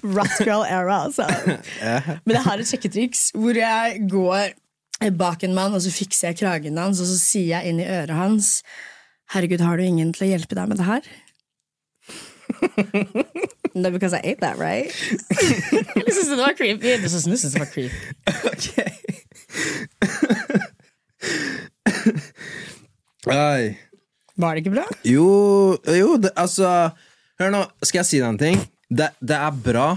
Rat girl era, altså. [LAUGHS] Men jeg har et sjekketriks hvor jeg går bak en mann, og så fikser jeg kragen hans, og så sier jeg inn i øret hans Herregud, har du ingen til å hjelpe deg med det her? [LAUGHS] No, because I ate that, right? [LAUGHS] Jeg syntes det var creepy. Du synes det var creepy. Oi. Var det ikke bra? Jo, jo det, altså Hør nå, skal jeg si deg en ting? Det, det er bra.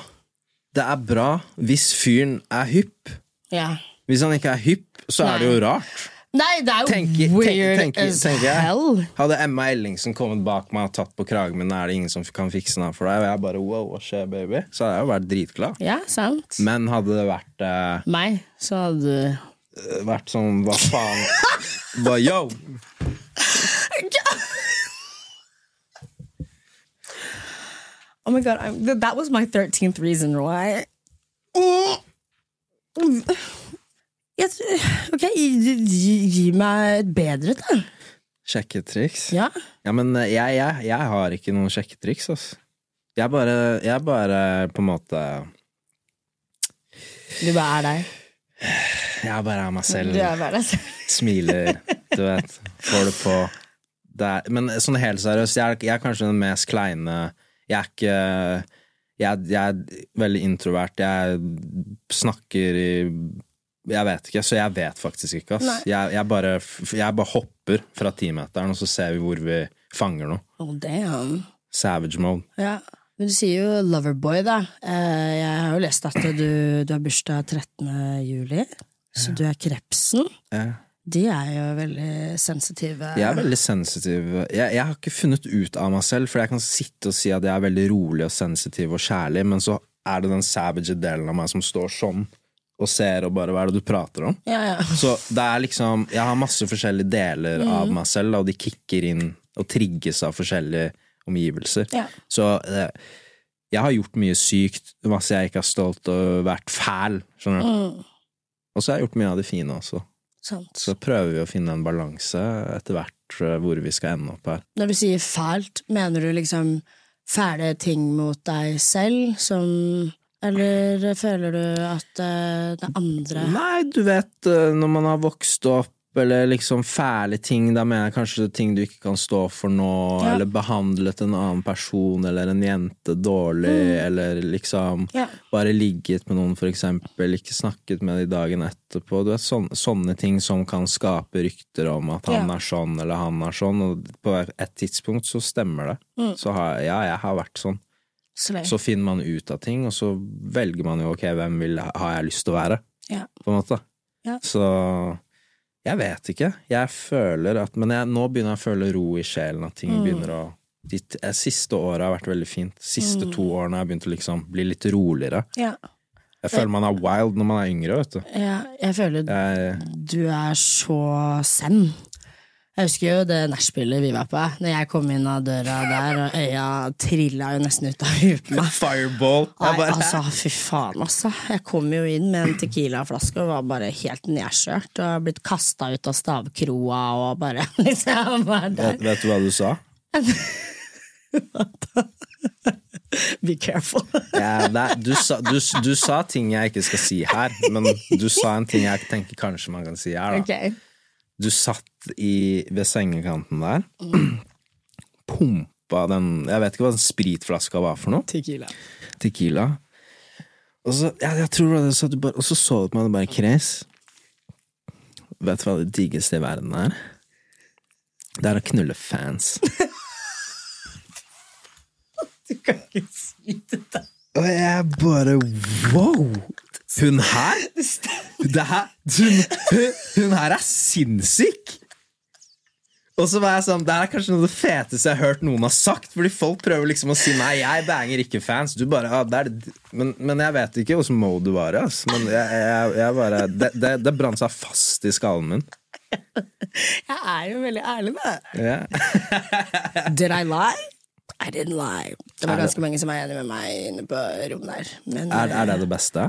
Det er bra hvis fyren er hypp. Ja. Hvis han ikke er hypp, så er det jo rart. Nei, det er jo Tenker, weird tenk, tenker, as tenker jeg. hell. Hadde Emma Ellingsen kommet bak meg og tatt på kragen min, er det ingen som kan fikse den for deg? Og jeg bare wow, hva skjer, baby? Så hadde jeg jo vært dritglad. Ja, sant. Men hadde det vært, eh, Meg, så hadde vært sånn hva faen Hva yo? Oh my god, I'm, th- that was my 13th reason why. Yes, ok, gi, gi, gi meg et bedre, da. Sjekketriks? Ja. Ja, men eh, jeg, jeg, jeg har ikke noen sjekketriks, altså. Jeg bare, jeg bare på en måte Du bare er deg. Jeg bare er meg selv. Du er bare deg selv. [LAUGHS] Smiler, du vet. Får det på. Det er, men sånn helt seriøst, jeg jeg er kanskje den mest kleine Jeg er ikke jeg, jeg er veldig introvert. Jeg snakker i Jeg vet ikke, så jeg vet faktisk ikke, ass. Jeg, jeg, bare, jeg bare hopper fra timeteren, og så ser vi hvor vi fanger noe. Oh, damn. Savage mode. Ja. Men du sier jo loverboy, da. Eh, Jeg har jo lest at du, du har bursdag 13. juli, så du er krepsen. Ja. De er jo veldig sensitive. Jeg er veldig sensitiv. Jeg, jeg har ikke funnet ut av meg selv, for jeg kan sitte og si at jeg er veldig rolig og sensitiv og kjærlig, men så er det den savage delen av meg som står sånn og ser og bare hva er det du prater om? Ja, ja. Så det er liksom Jeg har masse forskjellige deler av meg selv, og de kicker inn og trigges av forskjellige omgivelser. Ja. Så eh, jeg har gjort mye sykt, masse jeg ikke har stolt og vært fæl, skjønner du. Og så har jeg gjort mye av det fine også. Sant. Så prøver vi å finne en balanse etter hvert eh, hvor vi skal ende opp her. Når du sier fælt, mener du liksom fæle ting mot deg selv, som Eller føler du at eh, det er andre Nei, du vet eh, når man har vokst opp, eller liksom fæle ting, da mener jeg kanskje ting du ikke kan stå for nå, Ja. eller behandlet en annen person eller en jente dårlig, eller liksom Ja. bare ligget med noen, for eksempel, ikke snakket med de dagen etterpå. Du vet, sånne, sånne ting som kan skape rykter om at han Ja. er sånn eller han er sånn, og på et tidspunkt så stemmer det. Mm. Så har, ja, jeg har vært sånn. Slay. Så finner man ut av ting, og så velger man jo ok, hvem vil, har jeg lyst til å være, Ja. på en måte. Ja. Så jeg vet ikke. Jeg føler at Men jeg, nå begynner jeg å føle ro i sjelen, at ting Mm. begynner å De eh, siste året har vært veldig fint. Siste Mm. to årene har jeg begynt å liksom bli litt roligere. Ja. Jeg føler man er wild når man er yngre, vet du. ja. Jeg føler Jeg, du er så zen. Jeg husker jo det nachspielet vi var på. Når jeg kom inn av døra der, og øya trilla jo nesten ut av huet på meg. Fireball! Nei, altså, fy faen, altså. Jeg kom jo inn med en Tequila-flaske og var bare helt nedkjørt. Og blitt kasta ut av stavkroa og bare [LAUGHS] liksom bare der. vet, vet du hva du sa? [LAUGHS] Be careful. [LAUGHS] Ja, det, du, sa du, du sa ting jeg ikke skal si her, men du sa en ting jeg tenker kanskje man kan si her. Da. Ok. Du satt i, ved sengekanten der, [CLEARS THROAT] pumpa den Jeg vet ikke hva den spritflaska var for noe. Tequila. Tequila. Og så, ja, jeg tror det det, så du bare, og så så du på meg og bare Chris, vet du hva det diggeste i verden er? Det er å knulle fans. [LAUGHS] Du kan ikke si det der. Og jeg bare wow! Hun her? [LAUGHS] Det her hun, hun, her er sinnssyk! Og så var jeg sånn, Det er kanskje noe av det feteste jeg har hørt noen har sagt. Fordi folk prøver liksom å si nei, jeg banger ikke fans. Du bare, ah, det det. Men, men jeg vet ikke hvordan mode du var i. Men jeg, jeg, jeg bare, det, det, det brant seg fast i skallen min. [LAUGHS] Jeg er jo veldig ærlig, da. Yeah. [LAUGHS] Did I lie? I didn't lie. Det var ganske mange som er enig med meg inne på rommet der. Men Er, er det eh, det beste?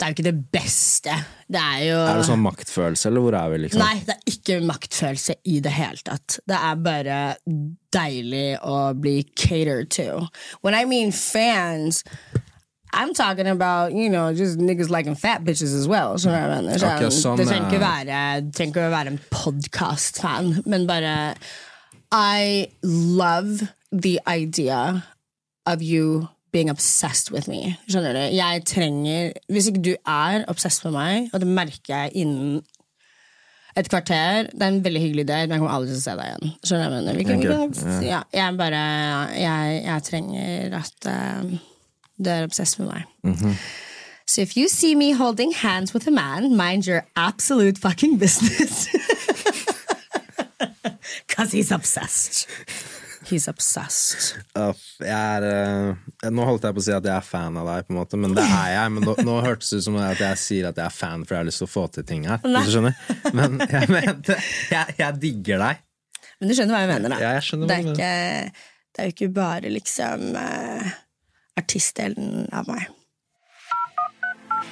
Det er jo ikke det beste. Det er jo Er det sånn maktfølelse, eller hvor er vi, liksom? Nei, det er ikke maktfølelse i det hele tatt. Det er bare deilig å bli catered to. When I mean fans I'm talking about, you know, just niggas liking fat bitches as well. Så jeg mener? så okay, sånn, det trenger ikke eh, være, trenger ikke være en podcast-fan, men bare I love the idea of you being obsessed with me. Skjønner du? Jeg trenger Hvis ikke du er obsessed med meg, og det merker jeg innen et kvarter Det er en veldig hyggelig date, men jeg kommer aldri til å se deg igjen. Skjønner du? Vi kan, vi ja, jeg bare Jeg, jeg trenger at uh, du er obsessed med meg. So if you see me holding hands with a man, mind your absolute fucking business. [LAUGHS] Because he's obsessed. He's obsessed. Uh, jeg er uh, Nå holdt jeg på å si at jeg er fan av deg, på en måte men det er jeg. Men nå, nå hørtes det ut som at jeg sier at jeg er fan for jeg har lyst til å få til ting her. Nei. Hvis du skjønner? Men jeg mente jeg, jeg digger deg. Men du skjønner hva jeg mener, da? Ja, jeg skjønner hva det, er ikke, det er jo ikke bare liksom uh, artistdelen av meg.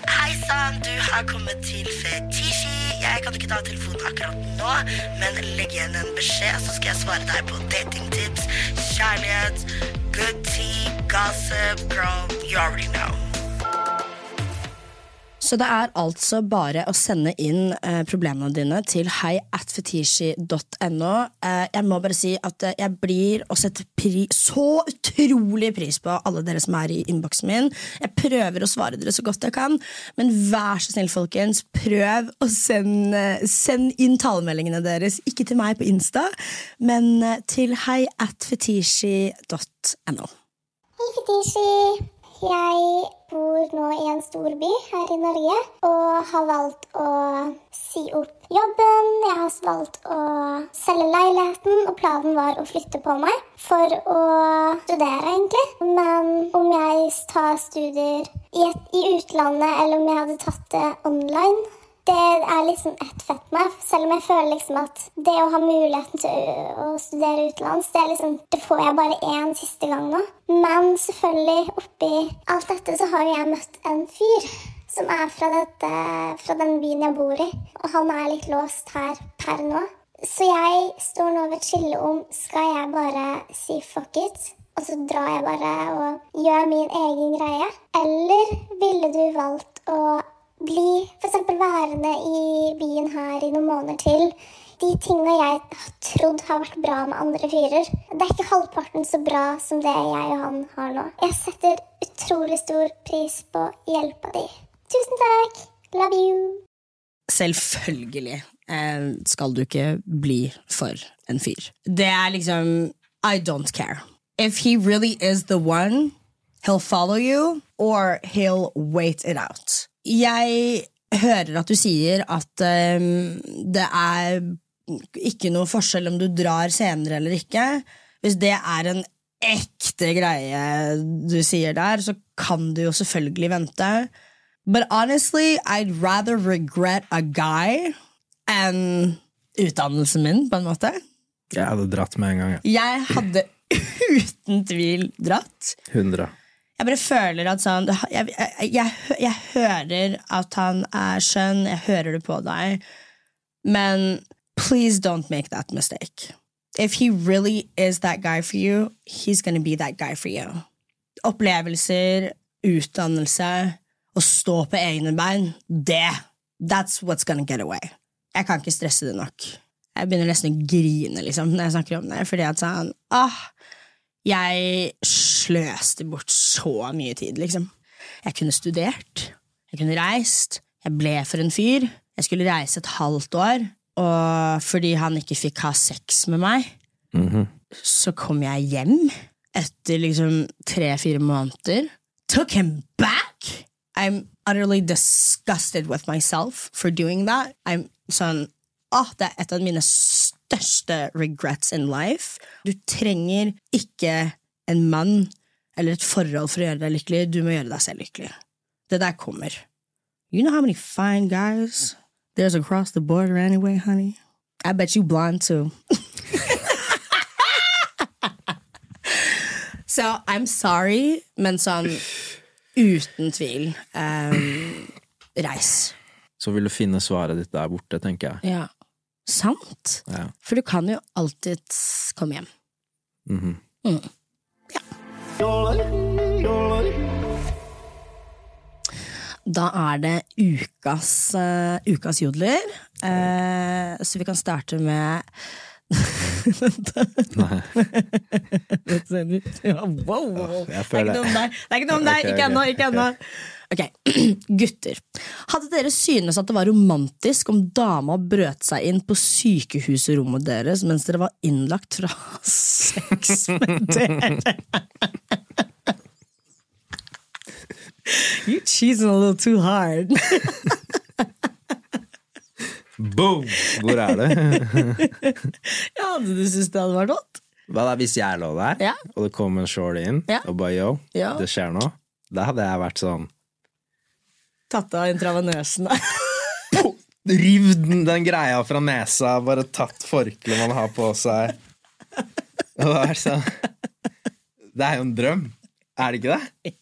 Hei sann, du har kommet til Fetisji. Jeg kan ikke ta telefonen akkurat nå, men legg igjen en beskjed, så skal jeg svare deg på datingtips, kjærlighet, good tea, gossip, girl, you already know. Så det er altså bare å sende inn eh, problemene dine til heiatfetishi.no. Eh, jeg må bare si at eh, jeg blir å sette pri så utrolig pris på alle dere som er i innboksen min. Jeg prøver å svare dere så godt jeg kan, men vær så snill, folkens, prøv å sende send inn talemeldingene deres. Ikke til meg på Insta, men eh, til heiatfetishi.no. Hei, Fetisji. Jeg bor nå i en stor by her i Norge og har valgt å si opp jobben. Jeg har valgt å selge leiligheten, og planen var å flytte på meg for å studere, egentlig. Men om jeg tar studier i, et, i utlandet, eller om jeg hadde tatt det online det er liksom ett fett meg, selv om jeg føler liksom at det å ha muligheten til å, studere utenlands, det, liksom, det får jeg bare én siste gang nå. Men selvfølgelig, oppi alt dette så har jeg møtt en fyr som er fra, dette, fra den byen jeg bor i, og han er litt låst her per nå. Så jeg står nå ved et skille om skal jeg bare si fuck it, og så drar jeg bare og gjør min egen greie, eller ville du valgt å bli f.eks. værende i byen her i noen måneder til. De tingene jeg har trodd har vært bra med andre fyrer, det er ikke halvparten så bra som det jeg og han har nå. Jeg setter utrolig stor pris på hjelpa di. Tusen takk! Love you! Selvfølgelig eh, skal du ikke bli for en fyr. Det er liksom I don't care. If he really is the one, he'll follow you, or he'll wait it out. Jeg hører at du sier at um, det er ikke noe forskjell om du drar senere eller ikke. hvis det er en ekte greie du sier der, så kan du jo selvfølgelig vente. But honestly, I'd rather regret a guy enn utdannelsen min, på en måte. Jeg hadde dratt med en gang. Ja. Jeg hadde uten tvil dratt. 100. Jeg bare føler at sånn jeg, jeg, jeg, jeg hører at han er skjønn, jeg hører det på deg, men please don't make that mistake. If he really is that guy for you, he's gonna be that guy for you. Opplevelser, utdannelse, å stå på egne bein, det That's what's gonna get away. Jeg kan ikke stresse det nok. Jeg begynner nesten å grine liksom, når jeg snakker om det, fordi at sånn ah, jeg sløste bort så mye tid, liksom. Jeg kunne studert, jeg kunne reist, jeg ble for en fyr. Jeg skulle reise et halvt år, og fordi han ikke fikk ha sex med meg, så kom jeg hjem etter liksom tre-fire måneder. Took him back! I'm utterly disgusted with myself for doing that. I'm sånn Åh, det er et av mine største regrets in life. Du trenger ikke en mann eller et forhold for å gjøre deg lykkelig. Du må gjøre deg selv lykkelig. Det der kommer. You know how many fine guys there's across the border anyway, honey? I bet you blonde too. [LAUGHS] so I'm sorry, men sånn uten tvil um, reis. Så vil du finne svaret ditt der borte, tenker jeg. Ja. Sant? Ja. For du kan jo alltid komme hjem. Mhm. Mm. Ja. Da er det ukas, uh, ukas jodler. Uh, så vi kan starte med Nei. [LAUGHS] ja, wow, wow. Det er ikke noe om deg. Det er ikke noe om deg. Ikke ennå. Ikke ennå. Ok, [CLEARS THROAT] Gutter. Hadde dere synes at det var romantisk om dama brøt seg inn på sykehusrommet deres mens dere var innlagt fra [LAUGHS] sex med dere? [LAUGHS] You cheesing a little too hard. Boom! Hvor er det? [LAUGHS] ja, hadde du syntes det hadde vært godt? Hva da hvis jeg lå der, Ja. og det kom en shorty inn, Ja. og bare yo, Ja. det skjer noe? Da hadde jeg vært sånn Tatt av intravenøsen. [LAUGHS] Rivd den, den greia fra nesa, bare tatt forkleet man har på seg. Og det er sånn Det er jo en drøm. Er det ikke det?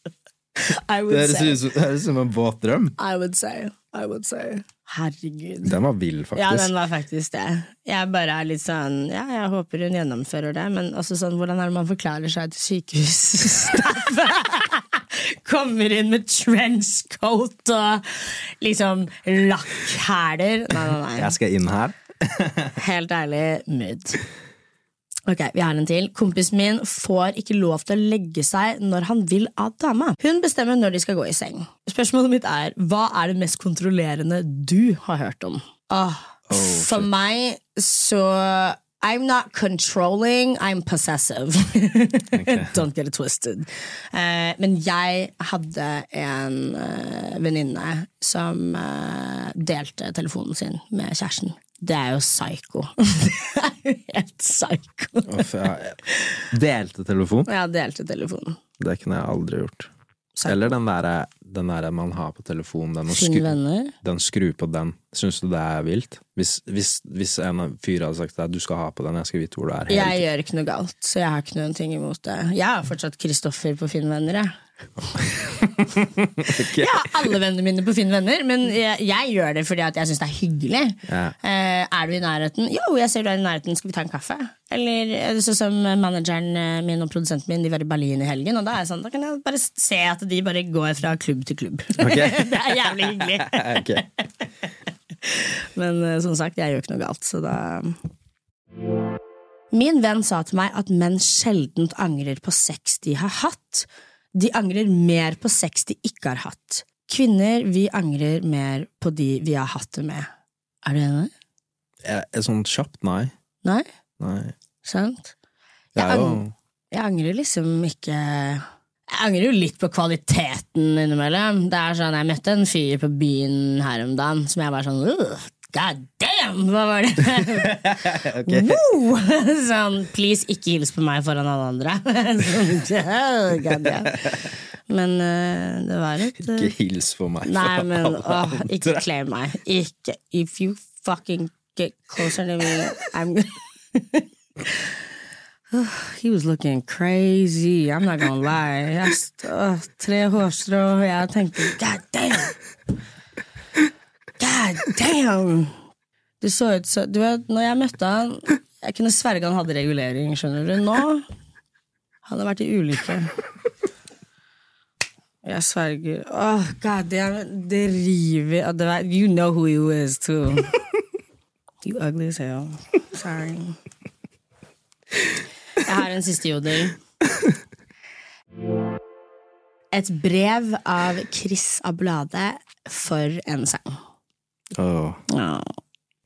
Det høres ut som en våt drøm. I would say. I would say. Herregud. Den var vill, faktisk. Ja, den var faktisk det. Jeg bare er litt sånn Ja, jeg håper hun gjennomfører det, men også sånn, hvordan er det man forklarer seg til sykehusstaffet? [LAUGHS] Kommer inn med trenchcoat og liksom lakkhæler. Nei, nei, nei. Jeg skal inn her. [LAUGHS] Helt ærlig, mood. Ok, vi har en til. Kompisen min får ikke lov til å legge seg når han vil av dama. Hun bestemmer når de skal gå i seng. Spørsmålet mitt er, hva er det mest kontrollerende du har hørt om? Åh, for meg så I'm not controlling, I'm possessive. [LAUGHS] Don't get it twisted. Uh, men jeg hadde en uh, venninne som uh, delte telefonen sin med kjæresten. Det er jo psycho. [LAUGHS] det er jo helt psycho. Delte telefon. Ja, delte telefon. Det kunne jeg aldri gjort. Psycho. Eller den derre der man har på telefonen. Den, skru, den skru på den. Syns du det er vilt? Hvis, hvis, hvis en fyr hadde sagt at du skal ha på den, jeg skal vite hvor du er. Jeg gjør ikke noe galt, så jeg har ikke noen ting imot det. Jeg har fortsatt Kristoffer på Finn venner, jeg. Jeg har alle vennene mine på Finn venner, men jeg, jeg gjør det fordi jeg syns det er hyggelig. Ja. Eh, er du i nærheten? Jo, jeg ser du er i nærheten, skal vi ta en kaffe? Eller er sånn som manageren eh, min og produsenten min, de var i Berlin i helgen, og da sånn, da kan jeg bare se at de bare går fra klubb til klubb. Okay. [LAUGHS] det er jævlig hyggelig. [LAUGHS] okay. [LAUGHS] Men eh, som sagt, jeg gjør ikke noe galt, så da Min venn sa til meg at menn sjelden angrer på sex de har hatt. De angrer mer på sex de ikke har hatt. Kvinner, vi angrer mer på de vi har hatt det med. Er du enig? Jeg, er sånn kjapt? Nei. Nei? Nei. Sant? Jeg, ang jeg angrer liksom ikke Jeg angrer jo litt på kvaliteten innimellom. Det er sånn, Jeg møtte en fyr på byen her om dagen som jeg var sånn «Ugh, God damn! Hva var det? [LAUGHS] Woo! [LAUGHS] Sånn, please, ikke hils på meg foran alle andre. [LAUGHS] sånn, God, damn. Men uh, det var litt uh, Ikke hils på meg. Nei, for men alle åh, ikke andre. claim meg. Ikke If you fucking get closer to me, I'm He was looking crazy. I'm not gonna lie. Jeg st tre hårstrå, og jeg tenkte God damn! God damn! Det så ut så Du vet, når jeg møtte han Jeg kunne sverge han hadde regulering, skjønner du. Nå han vært i ulykke. Jeg sverger. Oh, god det river det. You know who you is, too. You ugly as hell. Sorry. Jeg har en siste jodel. Et brev av Chris Ablade for en sang. Åh, Ja,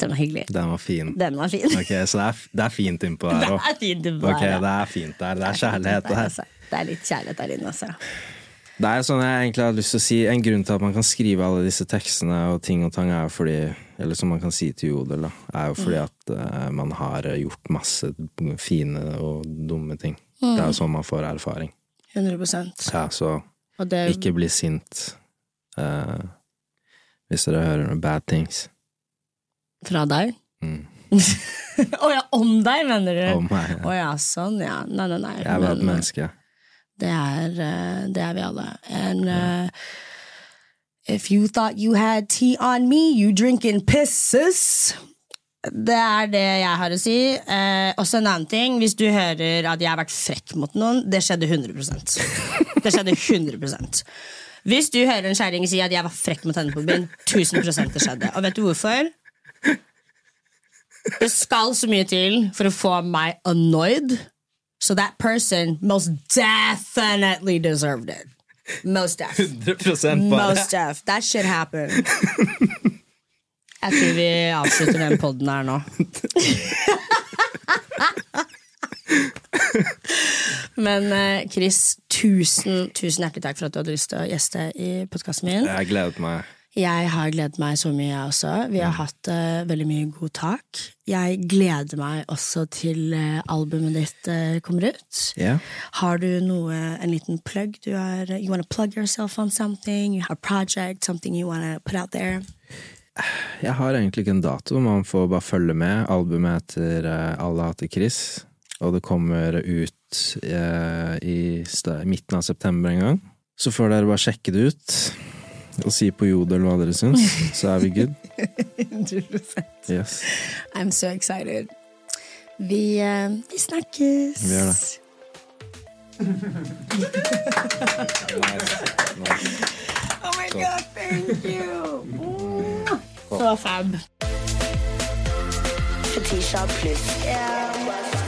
den var hyggelig. den var fin. Den var fin. Ok, Så det er, det er fint innpå der òg. [LAUGHS] det okay, det er fint der. Det er kjærlighet Det er, der. altså- det er litt kjærlighet der inne, altså. Det er sånn jeg egentlig har lyst til å si En grunn til at man kan skrive alle disse tekstene og ting og tang, er jo fordi Eller som man kan si til Jodel, da, er jo fordi at uh, man har gjort masse fine og dumme ting. Det er jo sånn man får erfaring. 100 Ja, så det ikke bli sint eh, hvis dere hører noen bad things. fra deg. Mm. [LAUGHS] oh ja, om deg, mener du? Om meg. Oh, ja, sånn, ja. Nei, nei, nei. Jeg er bare et menneske. Det er, eh, det er vi alle. And uh, if you thought you had tea on me, you drinking pisses. Det er det jeg har å si. Eh, også en annen ting. Hvis du hører at jeg har vært frekk mot noen, det skjedde 100 [LAUGHS] Det skjedde 100 Hvis du hører en kjerring si at jeg var frekk mot henne på byen, 1000 det skjedde. Og vet du hvorfor? Det skal så mye til for å få meg annoyed. So that person most definitely deserved it. Most def. 100 bare. Most def. That shit happened. Jeg tror vi avslutter den podden her nå. [LAUGHS] [LAUGHS] Men eh, Chris, tusen, tusen hjertelig takk for at du hadde lyst til å gjeste i podkasten min. Jeg gledet meg. Jeg har gledet meg så mye, jeg også. Vi har hatt uh, veldig mye god tak. Jeg gleder meg også til uh, albumet ditt uh, kommer ut. Yeah. Har du noe, en liten plug? Du har, you wanna plug yourself on something? You have a project? Something you wanna put out there? Jeg har egentlig ikke en dato, man får bare følge med. Albumet heter Alle hater Chris, og det kommer ut eh, i midten av september en gang. Så får dere bare sjekke det ut, og si på Jodel hva dere syns, [LAUGHS] så er vi good. Yes. I'm so excited. Vi, eh, vi snakkes. Vi gjør det. [LAUGHS] Oh my god, thank you! Så fab. Fetisha pluss. Yeah.